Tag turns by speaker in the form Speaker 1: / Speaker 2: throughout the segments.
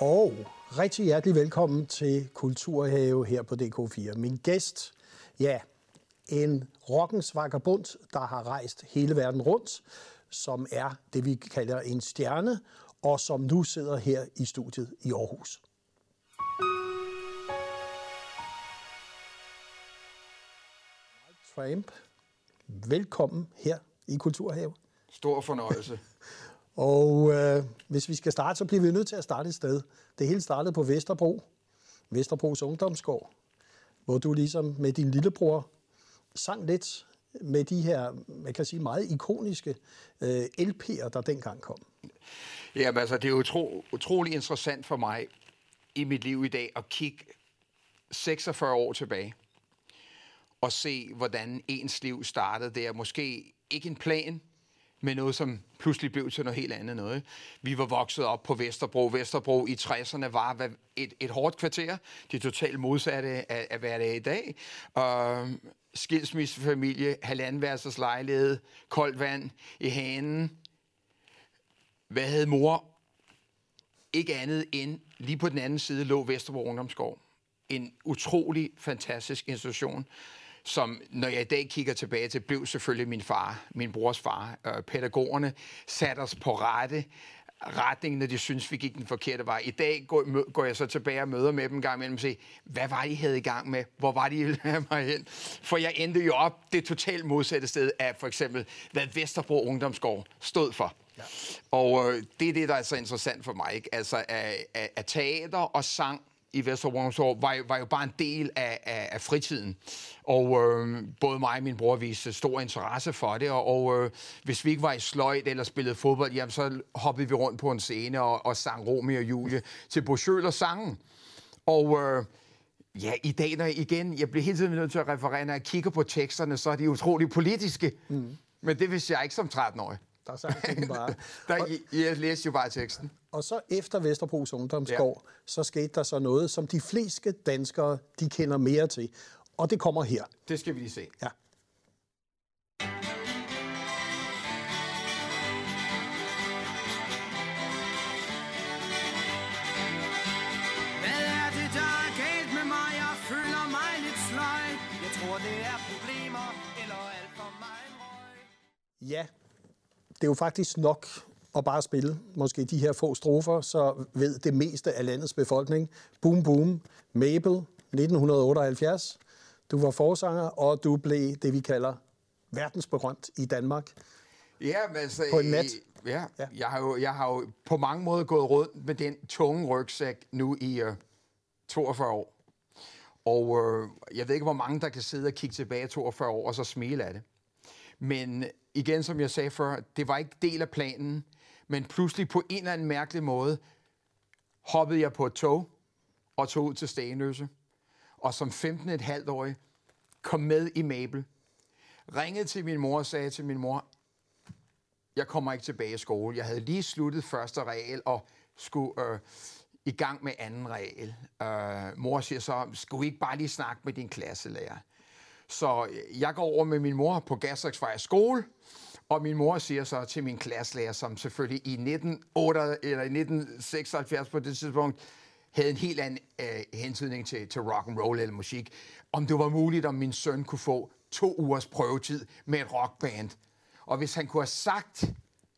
Speaker 1: Og rigtig hjertelig velkommen til Kulturhave her på DK4. Min gæst, ja, en rockens vagabond, der har rejst hele verden rundt, som er det, vi kalder en stjerne, og som nu sidder her i studiet i Aarhus. Tramp, velkommen her i Kulturhave.
Speaker 2: Stor fornøjelse.
Speaker 1: Og øh, hvis vi skal starte, så bliver vi nødt til at starte et sted. Det hele startede på Vesterbro, Vesterbros Ungdomsgård, hvor du ligesom med din lillebror sang lidt med de her, man kan sige, meget ikoniske øh, LP'er, der dengang kom.
Speaker 2: Jamen altså, det er utro, utrolig interessant for mig i mit liv i dag at kigge 46 år tilbage og se, hvordan ens liv startede der. Måske ikke en plan, med noget, som pludselig blev til noget helt andet noget. Vi var vokset op på Vesterbro. Vesterbro i 60'erne var et, et hårdt kvarter. Det er totalt modsatte af, af hvad det er i dag. Uh, skilsmissefamilie, halvandværelses lejlighed, koldt vand i hanen. Hvad havde mor? Ikke andet end lige på den anden side lå Vesterbro Ungdomsgård. En utrolig fantastisk institution, som, når jeg i dag kigger tilbage til, blev selvfølgelig min far, min brors far. Øh, pædagogerne satte os på rette retning, når de synes, vi gik den forkerte vej. I dag går, går jeg så tilbage og møder med dem en gang imellem og siger, hvad var de havde i gang med? Hvor var de i mig hen? For jeg endte jo op det totalt modsatte sted af for eksempel, hvad Vesterbro Ungdomsgård stod for. Ja. Og øh, det er det, der er så interessant for mig. Ikke? Altså, at, at, at teater og sang i Vesterbrundsår var, var jo bare en del af, af, af fritiden. Og øh, både mig og min bror viste stor interesse for det, og, og øh, hvis vi ikke var i sløjt eller spillede fodbold, jamen, så hoppede vi rundt på en scene og, og sang Romeo og Julie til Boschøl og sangen. Og øh, ja, i dag, når jeg, igen, jeg bliver hele tiden nødt til at referere, når jeg kigger på teksterne, så er de utrolig politiske. Mm. Men det vidste jeg ikke som 13-årig.
Speaker 1: Der sang den bare.
Speaker 2: der, jeg læste jo bare teksten.
Speaker 1: Og så efter Vesterbros Ungdomsgård, ja. så skete der så noget, som de fleste danskere, de kender mere til. Og det kommer her.
Speaker 2: Det skal vi lige se.
Speaker 1: Ja.
Speaker 3: Er er er.
Speaker 1: Ja, det er jo faktisk nok at bare spille måske de her få strofer, så ved det meste af landets befolkning. Boom Boom, Mabel, 1978. Du var forsanger, og du blev det, vi kalder verdensberømt i Danmark.
Speaker 2: Ja, men altså,
Speaker 1: på en nat.
Speaker 2: Ja, ja. Jeg, har jo, jeg har jo på mange måder gået rundt med den tunge rygsæk nu i uh, 42 år. Og uh, jeg ved ikke, hvor mange, der kan sidde og kigge tilbage 42 år og så smile af det. Men igen, som jeg sagde før, det var ikke del af planen, men pludselig på en eller anden mærkelig måde hoppede jeg på et tog og tog ud til Stenøse. Og som 15,5-årig kom med i Mabel. Ringede til min mor og sagde til min mor, jeg kommer ikke tilbage i skole. Jeg havde lige sluttet første regel og skulle øh, i gang med anden regel. Øh, mor siger så, skulle ikke bare lige snakke med din klasselærer? Så jeg går over med min mor på Gastriksvej skole, og min mor siger så til min klasselærer, som selvfølgelig i 1978, eller i 1976 på det tidspunkt, havde en helt anden øh, hentydning til, til rock and roll eller musik, om det var muligt, om min søn kunne få to ugers prøvetid med et rockband. Og hvis han kunne have sagt,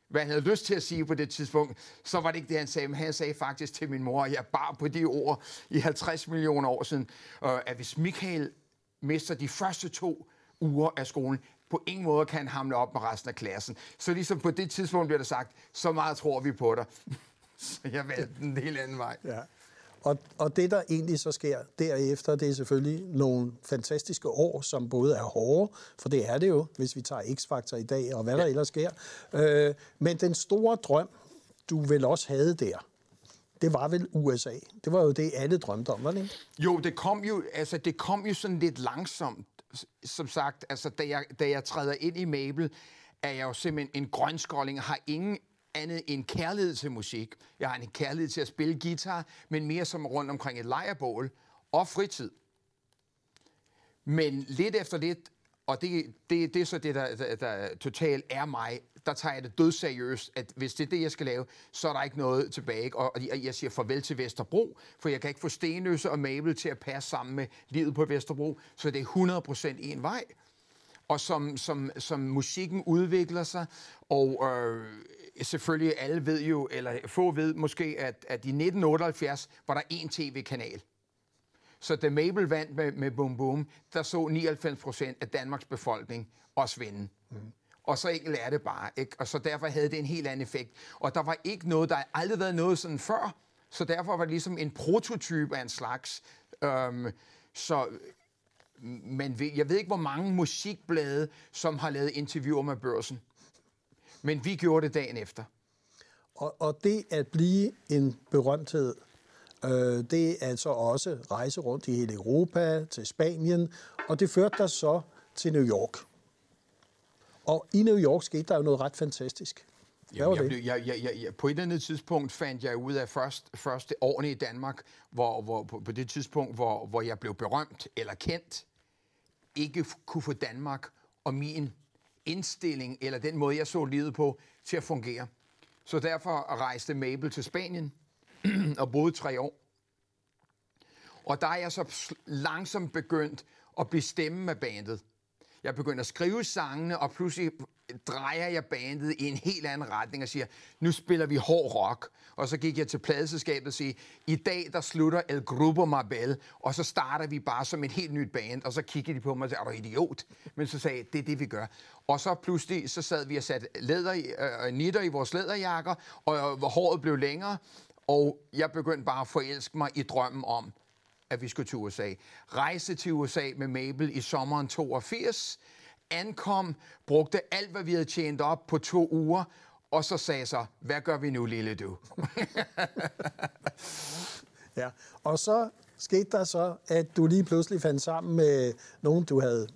Speaker 2: hvad han havde lyst til at sige på det tidspunkt, så var det ikke det, han sagde. Men han sagde faktisk til min mor, jeg bar på de ord i 50 millioner år siden, øh, at hvis Michael mister de første to uger af skolen, på ingen måde kan hamle op med resten af klassen. Så ligesom på det tidspunkt bliver der sagt, så meget tror vi på dig. så jeg valgte en helt anden vej.
Speaker 1: Ja. Og, og det, der egentlig så sker derefter, det er selvfølgelig nogle fantastiske år, som både er hårde, for det er det jo, hvis vi tager X-Factor i dag, og hvad ja. der ellers sker. Øh, men den store drøm, du vel også havde der, det var vel USA. Det var jo det, alle drømte om, var det ikke?
Speaker 2: Jo, det kom jo, altså, det kom jo sådan lidt langsomt. Som sagt, altså, da, jeg, da jeg træder ind i Mabel, er jeg jo simpelthen en grønskåling, har ingen andet end kærlighed til musik. Jeg har en kærlighed til at spille guitar, men mere som rundt omkring et lejrebål og fritid. Men lidt efter lidt, og det, det, det er så det, der, der, der totalt er mig, der tager jeg det dødseriøst, at hvis det er det, jeg skal lave, så er der ikke noget tilbage. Og jeg jeg siger farvel til Vesterbro, for jeg kan ikke få Stenløse og Mabel til at passe sammen med livet på Vesterbro, så det er 100% en vej. Og som, som, som musikken udvikler sig, og øh, selvfølgelig alle ved jo, eller få ved måske, at, at i 1978 var der én tv-kanal. Så da Mabel vandt med, med Boom Boom, der så 99 procent af Danmarks befolkning også vinde. Mm. Og så enkelt er det bare. Ikke? Og så derfor havde det en helt anden effekt. Og der var ikke noget, der aldrig været noget sådan før. Så derfor var det ligesom en prototype af en slags. Øhm, så men jeg ved ikke, hvor mange musikblade, som har lavet interviewer med børsen. Men vi gjorde det dagen efter.
Speaker 1: Og, og det at blive en berømthed, øh, det er altså også rejse rundt i hele Europa, til Spanien, og det førte dig så til New York. Og i New York skete der jo noget ret fantastisk. Var
Speaker 2: jeg, blev- jeg, jeg, jeg, jeg, på et eller andet tidspunkt fandt jeg ud af først, første årene i Danmark, hvor, hvor, på, på det tidspunkt, hvor, hvor jeg blev berømt eller kendt, ikke kunne få Danmark og min indstilling, eller den måde, jeg så livet på, til at fungere. Så derfor rejste Mabel til Spanien og boede tre år. Og der er jeg så langsomt begyndt at bestemme med bandet. Jeg begynder at skrive sangene, og pludselig drejer jeg bandet i en helt anden retning og siger, nu spiller vi hård rock. Og så gik jeg til pladeselskabet og siger, i dag der slutter El Grupo Marbel, og så starter vi bare som et helt nyt band. Og så kiggede de på mig og sagde, er du idiot? Men så sagde jeg, det er det, vi gør. Og så pludselig, så sad vi og satte læder, øh, øh, nitter i vores læderjakker, og øh, håret blev længere, og jeg begyndte bare at forelske mig i drømmen om, at vi skulle til USA. Rejse til USA med Mabel i sommeren 82. Ankom, brugte alt, hvad vi havde tjent op på to uger, og så sagde så, hvad gør vi nu, lille du?
Speaker 1: Ja. Og så skete der så, at du lige pludselig fandt sammen med nogen, du havde,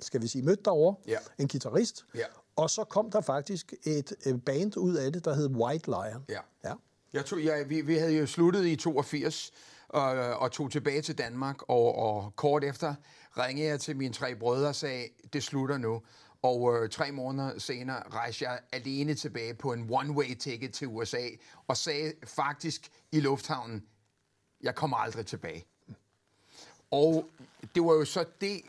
Speaker 1: skal vi sige, mødt derovre.
Speaker 2: Ja.
Speaker 1: En guitarist.
Speaker 2: Ja.
Speaker 1: Og så kom der faktisk et øh, band ud af det, der hed White Lion.
Speaker 2: Ja.
Speaker 1: ja.
Speaker 2: Jeg tog, jeg, vi, vi havde jo sluttet i 82 og, øh, og tog tilbage til Danmark, og, og kort efter ringede jeg til mine tre brødre og sagde, det slutter nu. Og øh, tre måneder senere rejste jeg alene tilbage på en one-way ticket til USA, og sagde faktisk i lufthavnen, jeg kommer aldrig tilbage. Og det var jo så det,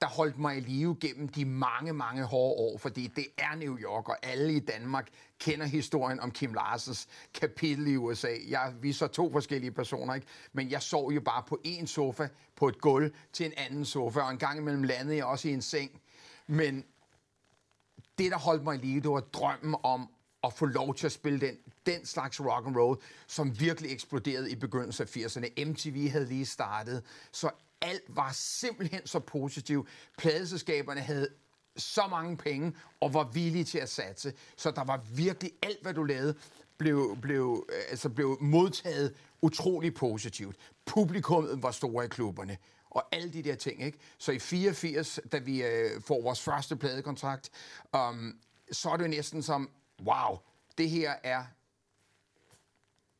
Speaker 2: der holdt mig i live gennem de mange, mange hårde år, fordi det er New York, og alle i Danmark kender historien om Kim Larsens kapitel i USA. Jeg, vi så to forskellige personer, ikke? men jeg sov jo bare på en sofa på et gulv til en anden sofa, og en gang imellem landede jeg også i en seng. Men det, der holdt mig i live, det var drømmen om at få lov til at spille den, den slags rock and roll, som virkelig eksploderede i begyndelsen af 80'erne. MTV havde lige startet, så alt var simpelthen så positivt. Pladeselskaberne havde så mange penge og var villige til at satse, så der var virkelig alt, hvad du lavede, blev, blev, øh, altså blev modtaget utrolig positivt. Publikummet var store i klubberne og alle de der ting. Ikke? Så i 84, da vi øh, får vores første pladekontrakt, um, så er det næsten som, wow, det her er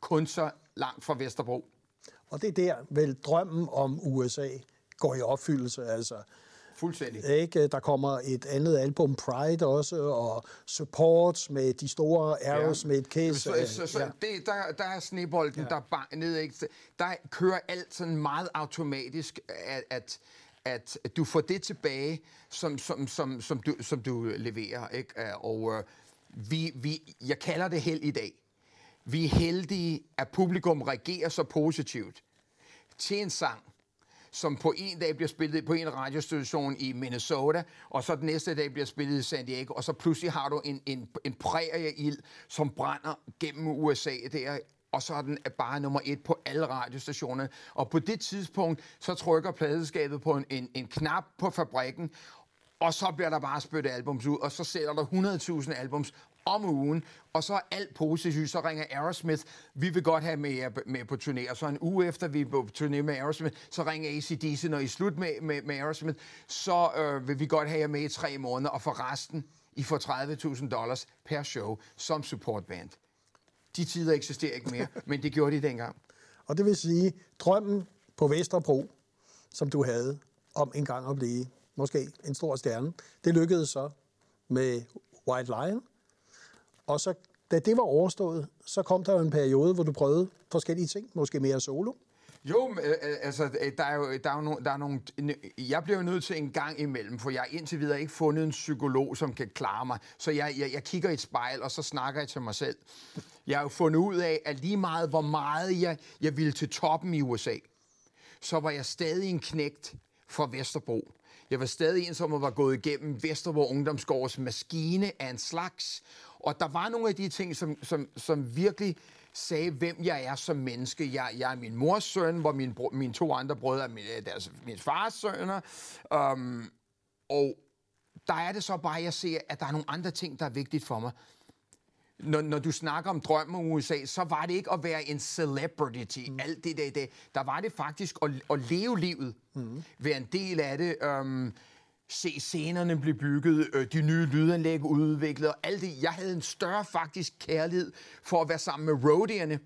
Speaker 2: kun så langt fra Vesterbro.
Speaker 1: Og det er der, vel drømmen om USA går i opfyldelse. Altså,
Speaker 2: Fuldstændig.
Speaker 1: ikke? Der kommer et andet album, Pride også, og Support med de store Aerosmith, Kiss.
Speaker 2: Så, så, så
Speaker 1: ja.
Speaker 2: det, der, der er snebolden, ja. der bare ned, ikke? Der kører alt sådan meget automatisk, at, at, at du får det tilbage, som, som, som, som, du, som du leverer. Ikke? Og øh, vi, vi, jeg kalder det held i dag. Vi er heldige, at publikum reagerer så positivt til en sang, som på en dag bliver spillet på en radiostation i Minnesota, og så den næste dag bliver spillet i San Diego, og så pludselig har du en, en, en prærieild, som brænder gennem USA der, og så er den bare nummer et på alle radiostationer. Og på det tidspunkt, så trykker pladeskabet på en, en, en knap på fabrikken, og så bliver der bare spyttet albums ud, og så sælger der 100.000 albums om ugen, og så er alt positivt. Så ringer Aerosmith, vi vil godt have med jer med på turné, og så en uge efter vi er på turné med Aerosmith, så ringer ACDC, når I er slut med, med, med Aerosmith, så øh, vil vi godt have jer med i tre måneder, og for resten, I får 30.000 dollars per show som supportband. De tider eksisterer ikke mere, men det gjorde de dengang.
Speaker 1: Og det vil sige, drømmen på Vesterbro, som du havde om en gang at blive måske en stor stjerne, det lykkedes så med White Lion. Og så, da det var overstået, så kom der jo en periode, hvor du prøvede forskellige ting, måske mere solo.
Speaker 2: Jo, men, øh, øh altså, øh, der er jo, øh, der er jo nogle, der er nogle, jeg bliver jo nødt til en gang imellem, for jeg har indtil videre ikke fundet en psykolog, som kan klare mig. Så jeg, jeg, jeg kigger i et spejl, og så snakker jeg til mig selv. Jeg har jo fundet ud af, at lige meget, hvor meget jeg, jeg ville til toppen i USA, så var jeg stadig en knægt fra Vesterbro. Jeg var stadig en, som var gået igennem Vesterborg Ungdomsgårds maskine af en slags. Og der var nogle af de ting, som, som, som virkelig sagde, hvem jeg er som menneske. Jeg, jeg er min mors søn, hvor mine, bro, mine to andre brødre er min, øh, deres, min fars sønner. Um, og der er det så bare, at jeg ser, at der er nogle andre ting, der er vigtigt for mig. Når, når du snakker om drømme om USA, så var det ikke at være en celebrity, mm. alt det der, det. Der var det faktisk at, at leve livet, mm. være en del af det. Um, se scenerne blive bygget, øh, de nye lydanlæg udviklet, og alt det. Jeg havde en større faktisk kærlighed for at være sammen med roadierne,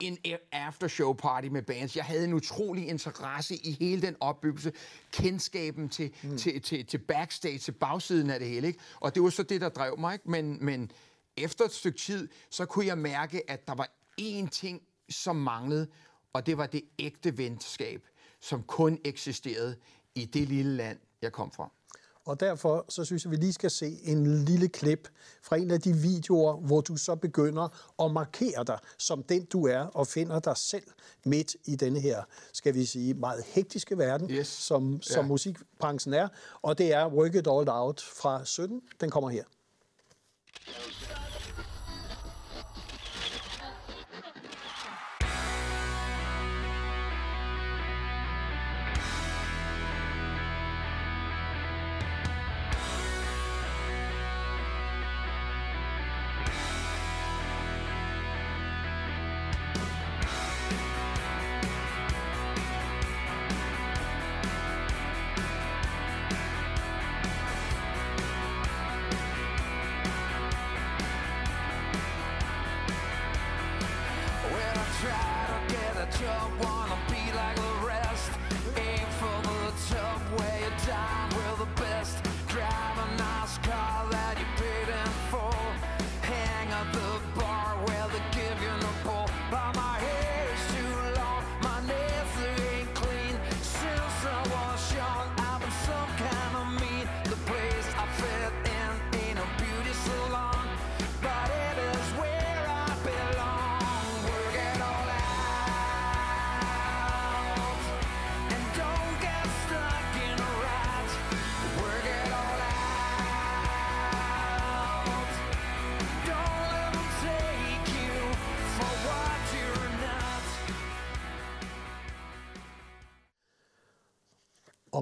Speaker 2: en aftershow party med bands. Jeg havde en utrolig interesse i hele den opbyggelse, kendskaben til, mm. til, til, til backstage, til bagsiden af det hele. Ikke? Og det var så det, der drev mig. Ikke? Men, men efter et stykke tid, så kunne jeg mærke, at der var én ting, som manglede, og det var det ægte venskab, som kun eksisterede i det lille land, jeg kom fra.
Speaker 1: Og derfor så synes jeg, at vi lige skal se en lille klip fra en af de videoer, hvor du så begynder at markere dig som den du er, og finder dig selv midt i denne her, skal vi sige, meget hektiske verden,
Speaker 2: yes.
Speaker 1: som, som ja. musikbranchen er. Og det er Work It All Out fra 17. Den kommer her.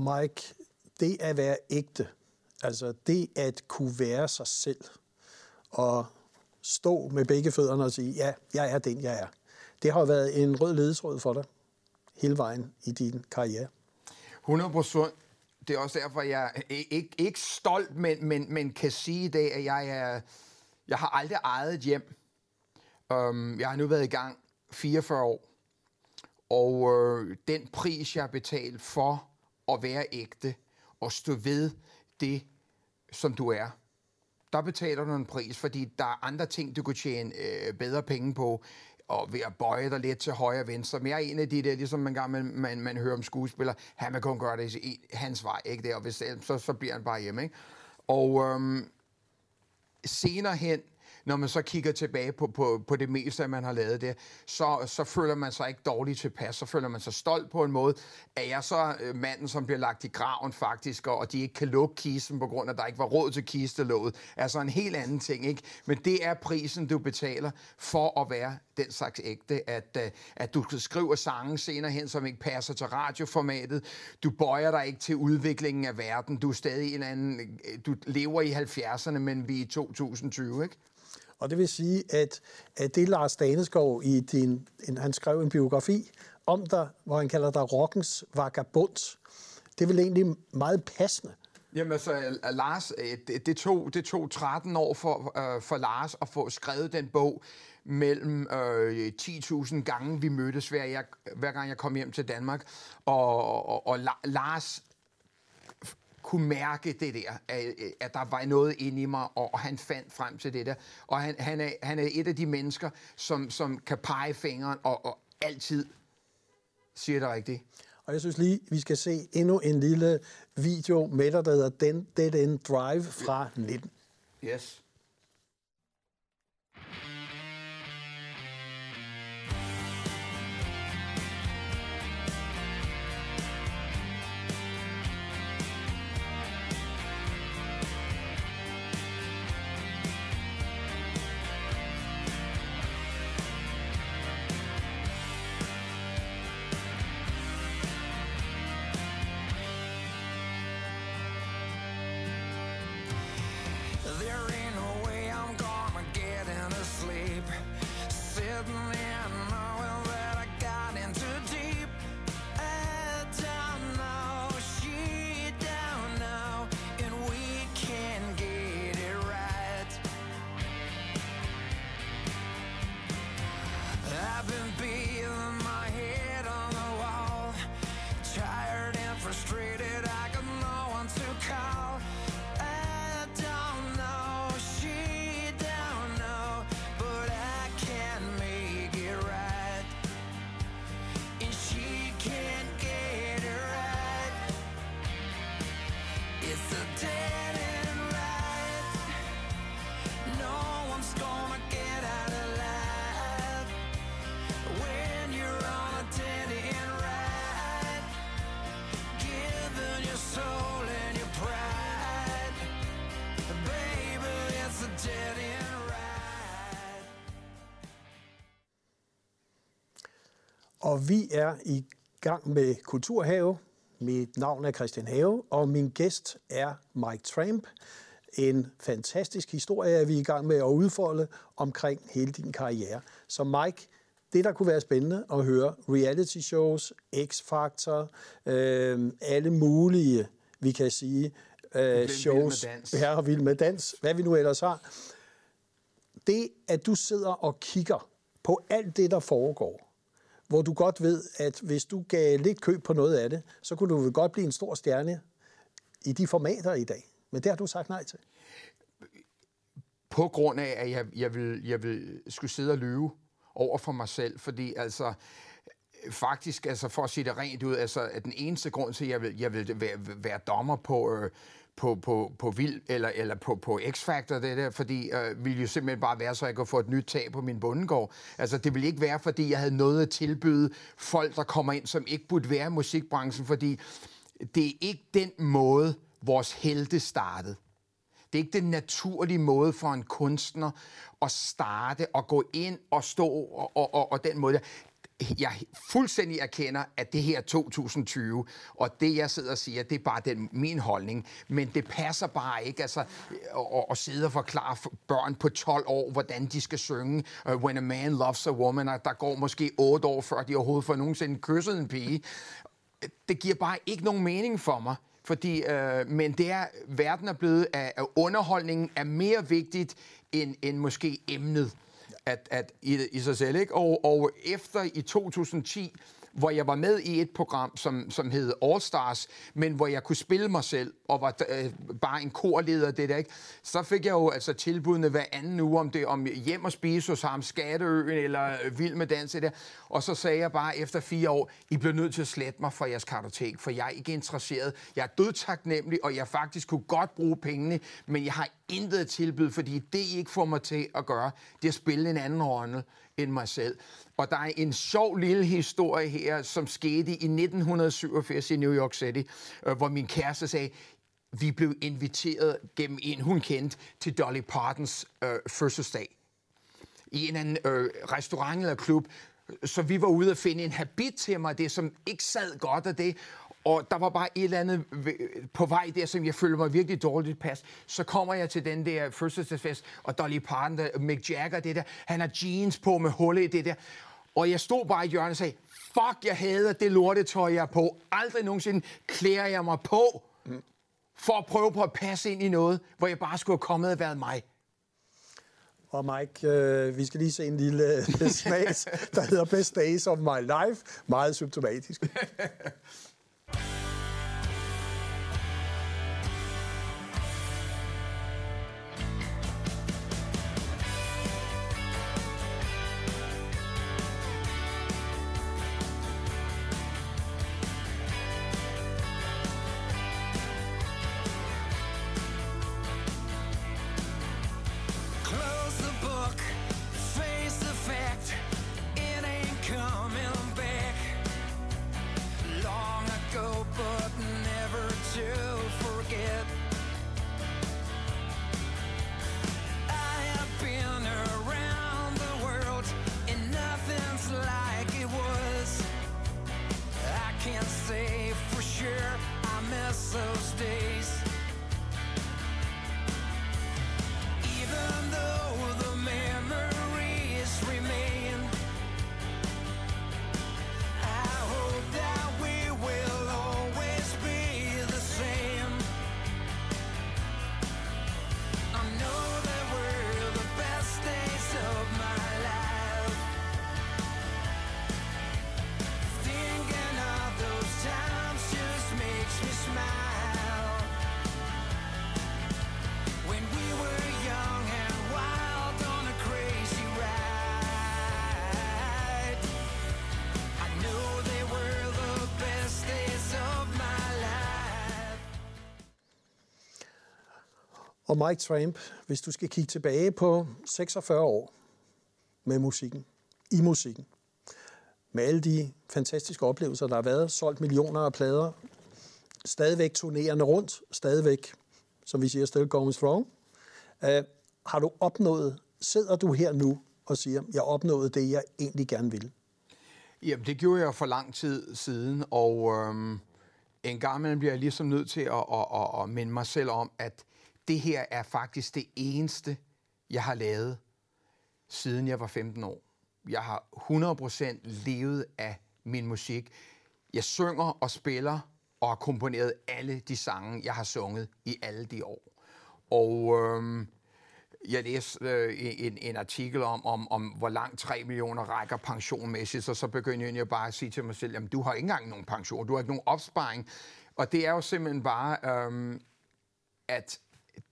Speaker 1: Mike, det at være ægte, altså det at kunne være sig selv, og stå med begge fødderne og sige, ja, jeg er den, jeg er. Det har været en rød ledetråd for dig hele vejen i din karriere.
Speaker 2: 100 procent. Det er også derfor, jeg er ikke, ikke stolt, men, men, men kan sige det, at jeg, er, jeg har aldrig ejet et hjem. Um, jeg har nu været i gang 44 år. Og øh, den pris, jeg har betalt for at være ægte og stå ved det, som du er. Der betaler du en pris, fordi der er andre ting, du kunne tjene øh, bedre penge på, og ved at bøje dig lidt til højre og venstre. Men jeg er en af de der, ligesom man, gang, man, man, man hører om skuespillere, han vil kun gøre det i hans vej, ikke det? Og hvis, så, så bliver han bare hjemme, ikke? Og øhm, senere hen, når man så kigger tilbage på, på, på det meste, man har lavet der, så, så føler man sig ikke dårligt tilpas, så føler man sig stolt på en måde. Er jeg så øh, manden, som bliver lagt i graven faktisk, og, og de ikke kan lukke kisten på grund af, at der ikke var råd til kistelåget? Altså en helt anden ting, ikke? Men det er prisen, du betaler for at være den slags ægte, at, øh, at du skriver sange senere hen, som ikke passer til radioformatet. Du bøjer dig ikke til udviklingen af verden. Du er stadig en anden... Øh, du lever i 70'erne, men vi er i 2020, ikke?
Speaker 1: Og det vil sige, at, at det Lars Daneskov i din, en, han skrev en biografi om dig, hvor han kalder dig rockens vagabond. Det er vel egentlig meget passende.
Speaker 2: Jamen altså, Lars, øh, det, det, tog, det tog 13 år for, øh, for Lars at få skrevet den bog mellem øh, 10.000 gange, vi mødtes hver, jeg, hver gang jeg kom hjem til Danmark. Og, og, og Lars kunne mærke det der, at, at der var noget inde i mig, og, han fandt frem til det der. Og han, han, er, han er et af de mennesker, som, som kan pege fingeren og, og altid siger det rigtigt.
Speaker 1: Og jeg synes lige, vi skal se endnu en lille video med dig, der hedder Dead End Drive fra 19.
Speaker 2: Yes.
Speaker 1: Og vi er i gang med Kulturhave. Mit navn er Christian Have, og min gæst er Mike Tramp. En fantastisk historie er vi er i gang med at udfolde omkring hele din karriere. Så Mike, det der kunne være spændende at høre, reality shows, X-Factor, øh, alle mulige, vi kan sige, øh,
Speaker 2: Vild
Speaker 1: shows,
Speaker 2: med dans.
Speaker 1: ja, vild med dans, hvad vi nu ellers har. Det, at du sidder og kigger på alt det, der foregår, hvor du godt ved, at hvis du gav lidt køb på noget af det, så kunne du vel godt blive en stor stjerne i de formater i dag. Men det har du sagt nej til.
Speaker 2: på grund af, at jeg, jeg, vil, jeg vil skulle sidde og lyve over for mig selv, fordi altså faktisk, altså for at sige det rent ud, altså at den eneste grund til, at jeg vil, jeg vil være, være dommer på, øh, på, på, på Vild eller, eller på, på X-Factor, det der, fordi øh, ville jo simpelthen bare være, så jeg kunne få et nyt tag på min bundegård. Altså det ville ikke være, fordi jeg havde noget at tilbyde folk, der kommer ind, som ikke burde være i musikbranchen, fordi det er ikke den måde, vores helte startede. Det er ikke den naturlige måde for en kunstner at starte og gå ind og stå og, og, og, og den måde. Jeg fuldstændig erkender, at det her er 2020, og det jeg sidder og siger, det er bare den, min holdning. Men det passer bare ikke altså, at, at sidde og forklare for børn på 12 år, hvordan de skal synge uh, When a Man Loves a Woman, og der går måske 8 år, før de overhovedet får nogensinde kysset en pige. Det giver bare ikke nogen mening for mig. Fordi, øh, men det er, verden er blevet, at underholdningen er mere vigtigt end, end måske emnet at, at, i, i sig selv. Ikke? Og, og efter i 2010, hvor jeg var med i et program, som, som hed All Stars, men hvor jeg kunne spille mig selv, og var øh, bare en korleder det der, ikke? så fik jeg jo altså tilbudene hver anden uge, om det om hjem og spise hos ham, Skatteøen eller øh, Vild med Dans, det der. Og så sagde jeg bare efter fire år, I bliver nødt til at slette mig fra jeres kartotek, for jeg er ikke interesseret. Jeg er dødtaknemmelig, og jeg faktisk kunne godt bruge pengene, men jeg har intet at tilbyde, fordi det I ikke får mig til at gøre, det er at spille en anden rolle end mig selv. Og der er en sjov lille historie her, som skete i 1987 i New York City, øh, hvor min kæreste sagde, vi blev inviteret gennem en, hun kendte, til Dolly Partons øh, fødselsdag i en anden øh, restaurant eller klub. Så vi var ude og finde en habit til mig, det som ikke sad godt af det. Og der var bare et eller andet på vej der, som jeg følte mig virkelig dårligt pas. Så kommer jeg til den der fødselsdagsfest, og Dolly Parton, der, Mick Jagger, det der, han har jeans på med hulle i det der. Og jeg stod bare i hjørnet og sagde, fuck, jeg hader det lortetøj, jeg er på. Aldrig nogensinde klæder jeg mig på, for at prøve på at passe ind i noget, hvor jeg bare skulle have kommet og været mig.
Speaker 1: Og Mike, øh, vi skal lige se en lille øh, smags, der hedder Best Days of My Life. Meget symptomatisk. Bye. Og Mike Tramp, hvis du skal kigge tilbage på 46 år med musikken, i musikken, med alle de fantastiske oplevelser, der har været, solgt millioner af plader, stadigvæk turnerende rundt, stadigvæk, som vi siger, still going strong. Uh, øh, har du opnået, sidder du her nu og siger, jeg opnåede det, jeg egentlig gerne ville?
Speaker 2: Jamen, det gjorde jeg for lang tid siden, og øhm, en gang imellem bliver jeg ligesom nødt til at, at, at, at minde mig selv om, at det her er faktisk det eneste, jeg har lavet, siden jeg var 15 år. Jeg har 100% levet af min musik. Jeg synger og spiller og har komponeret alle de sange, jeg har sunget i alle de år. Og øhm, jeg læste øh, en, en artikel om, om, om, hvor langt 3 millioner rækker pensionmæssigt, og så begyndte jeg bare at sige til mig selv, jamen du har ikke engang nogen pension, du har ikke nogen opsparing. Og det er jo simpelthen bare, øhm, at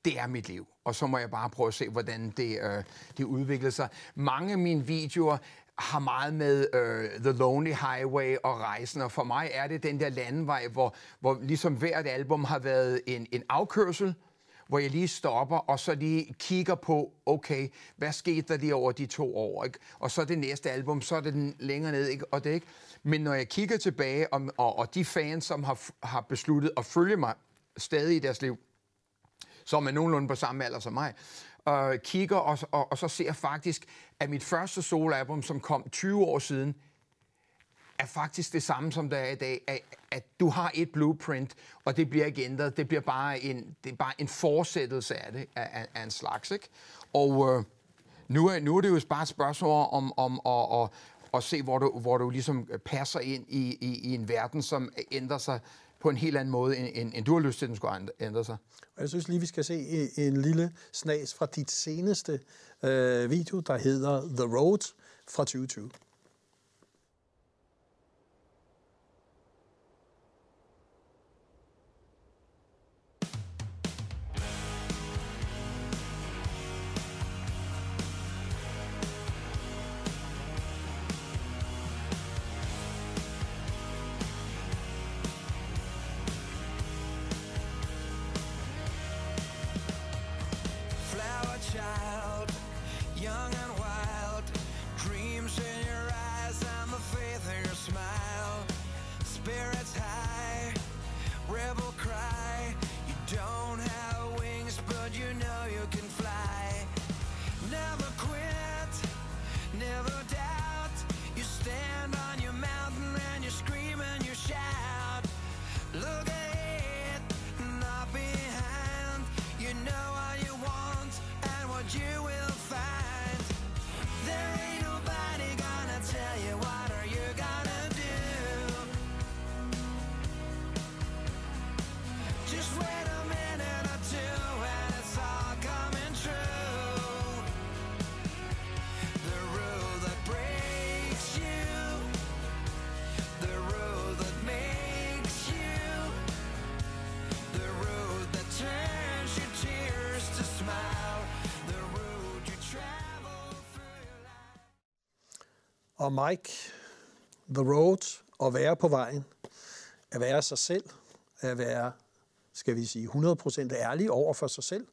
Speaker 2: det er mit liv. Og så må jeg bare prøve at se, hvordan det, øh, det udvikler sig. Mange af mine videoer har meget med øh, The Lonely Highway og rejsen, og for mig er det den der landevej, hvor, hvor ligesom hvert album har været en, en afkørsel, hvor jeg lige stopper, og så lige kigger på, okay, hvad skete der lige over de to år, ikke? og så det næste album, så er det den længere ned, ikke? og det ikke. Men når jeg kigger tilbage, og, og, og de fans, som har, har besluttet at følge mig stadig i deres liv, som er nogenlunde på samme alder som mig, og kigger, og, og, og så ser faktisk, at mit første soloalbum, som kom 20 år siden, er faktisk det samme, som der er i dag, at, at du har et blueprint, og det bliver ikke ændret. Det bliver bare en, det er bare en fortsættelse af det, af, af, af en slags. Ikke? Og øh, nu, er, nu er det jo bare et spørgsmål om, om at, at, at se, hvor du, hvor du ligesom passer ind i, i, i en verden, som ændrer sig på en helt anden måde, end, end, end du har lyst til, at den skulle ændre sig.
Speaker 1: Og jeg synes lige, vi skal se en lille snas fra dit seneste øh, video, der hedder The Road fra 2020. Og Mike, The Road, at være på vejen, at være sig selv, at være, skal vi sige, 100% ærlig over for sig selv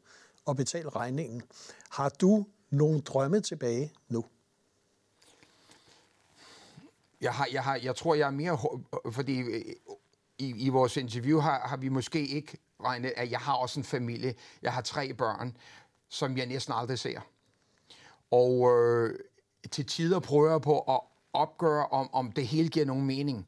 Speaker 1: og betale regningen. Har du nogle drømme tilbage nu?
Speaker 2: Jeg, har, jeg, har, jeg tror, jeg er mere... Fordi øh, i, i vores interview har, har vi måske ikke regnet, at jeg har også en familie. Jeg har tre børn, som jeg næsten aldrig ser. Og øh, til tider prøver jeg på at opgøre, om, om det hele giver nogen mening.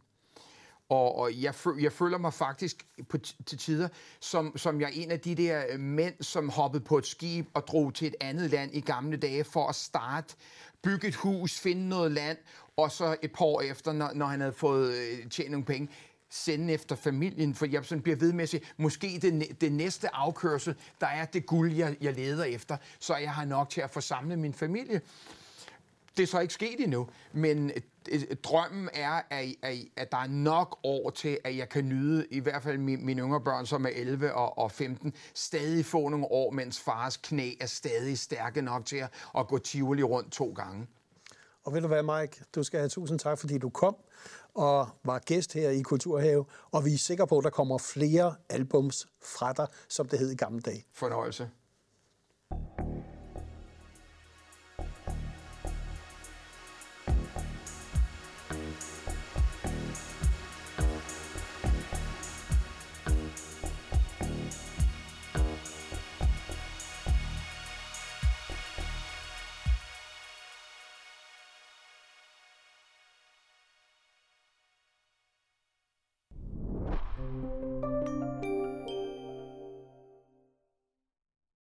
Speaker 2: Og, og jeg, føl, jeg føler mig faktisk på t- til tider, som, som jeg er en af de der øh, mænd, som hoppede på et skib og drog til et andet land i gamle dage for at starte, bygge et hus, finde noget land, og så et par år efter, når, når han havde fået øh, tjent nogle penge, sende efter familien, for jeg sådan bliver ved med at sige, måske det, det næste afkørsel, der er det guld, jeg, jeg leder efter, så jeg har nok til at få samlet min familie. Det er så ikke sket endnu, men øh, drømmen er, at, at, at der er nok år til, at jeg kan nyde, i hvert fald mine, mine yngre børn, som er 11 og, og 15, stadig få nogle år, mens fars knæ er stadig stærke nok til at, at gå tivoli rundt to gange.
Speaker 1: Og ved du hvad, Mike? Du skal have tusind tak, fordi du kom og var gæst her i Kulturhave. Og vi er sikre på, at der kommer flere albums fra dig, som det hed i gamle dage.
Speaker 2: Fornøjelse.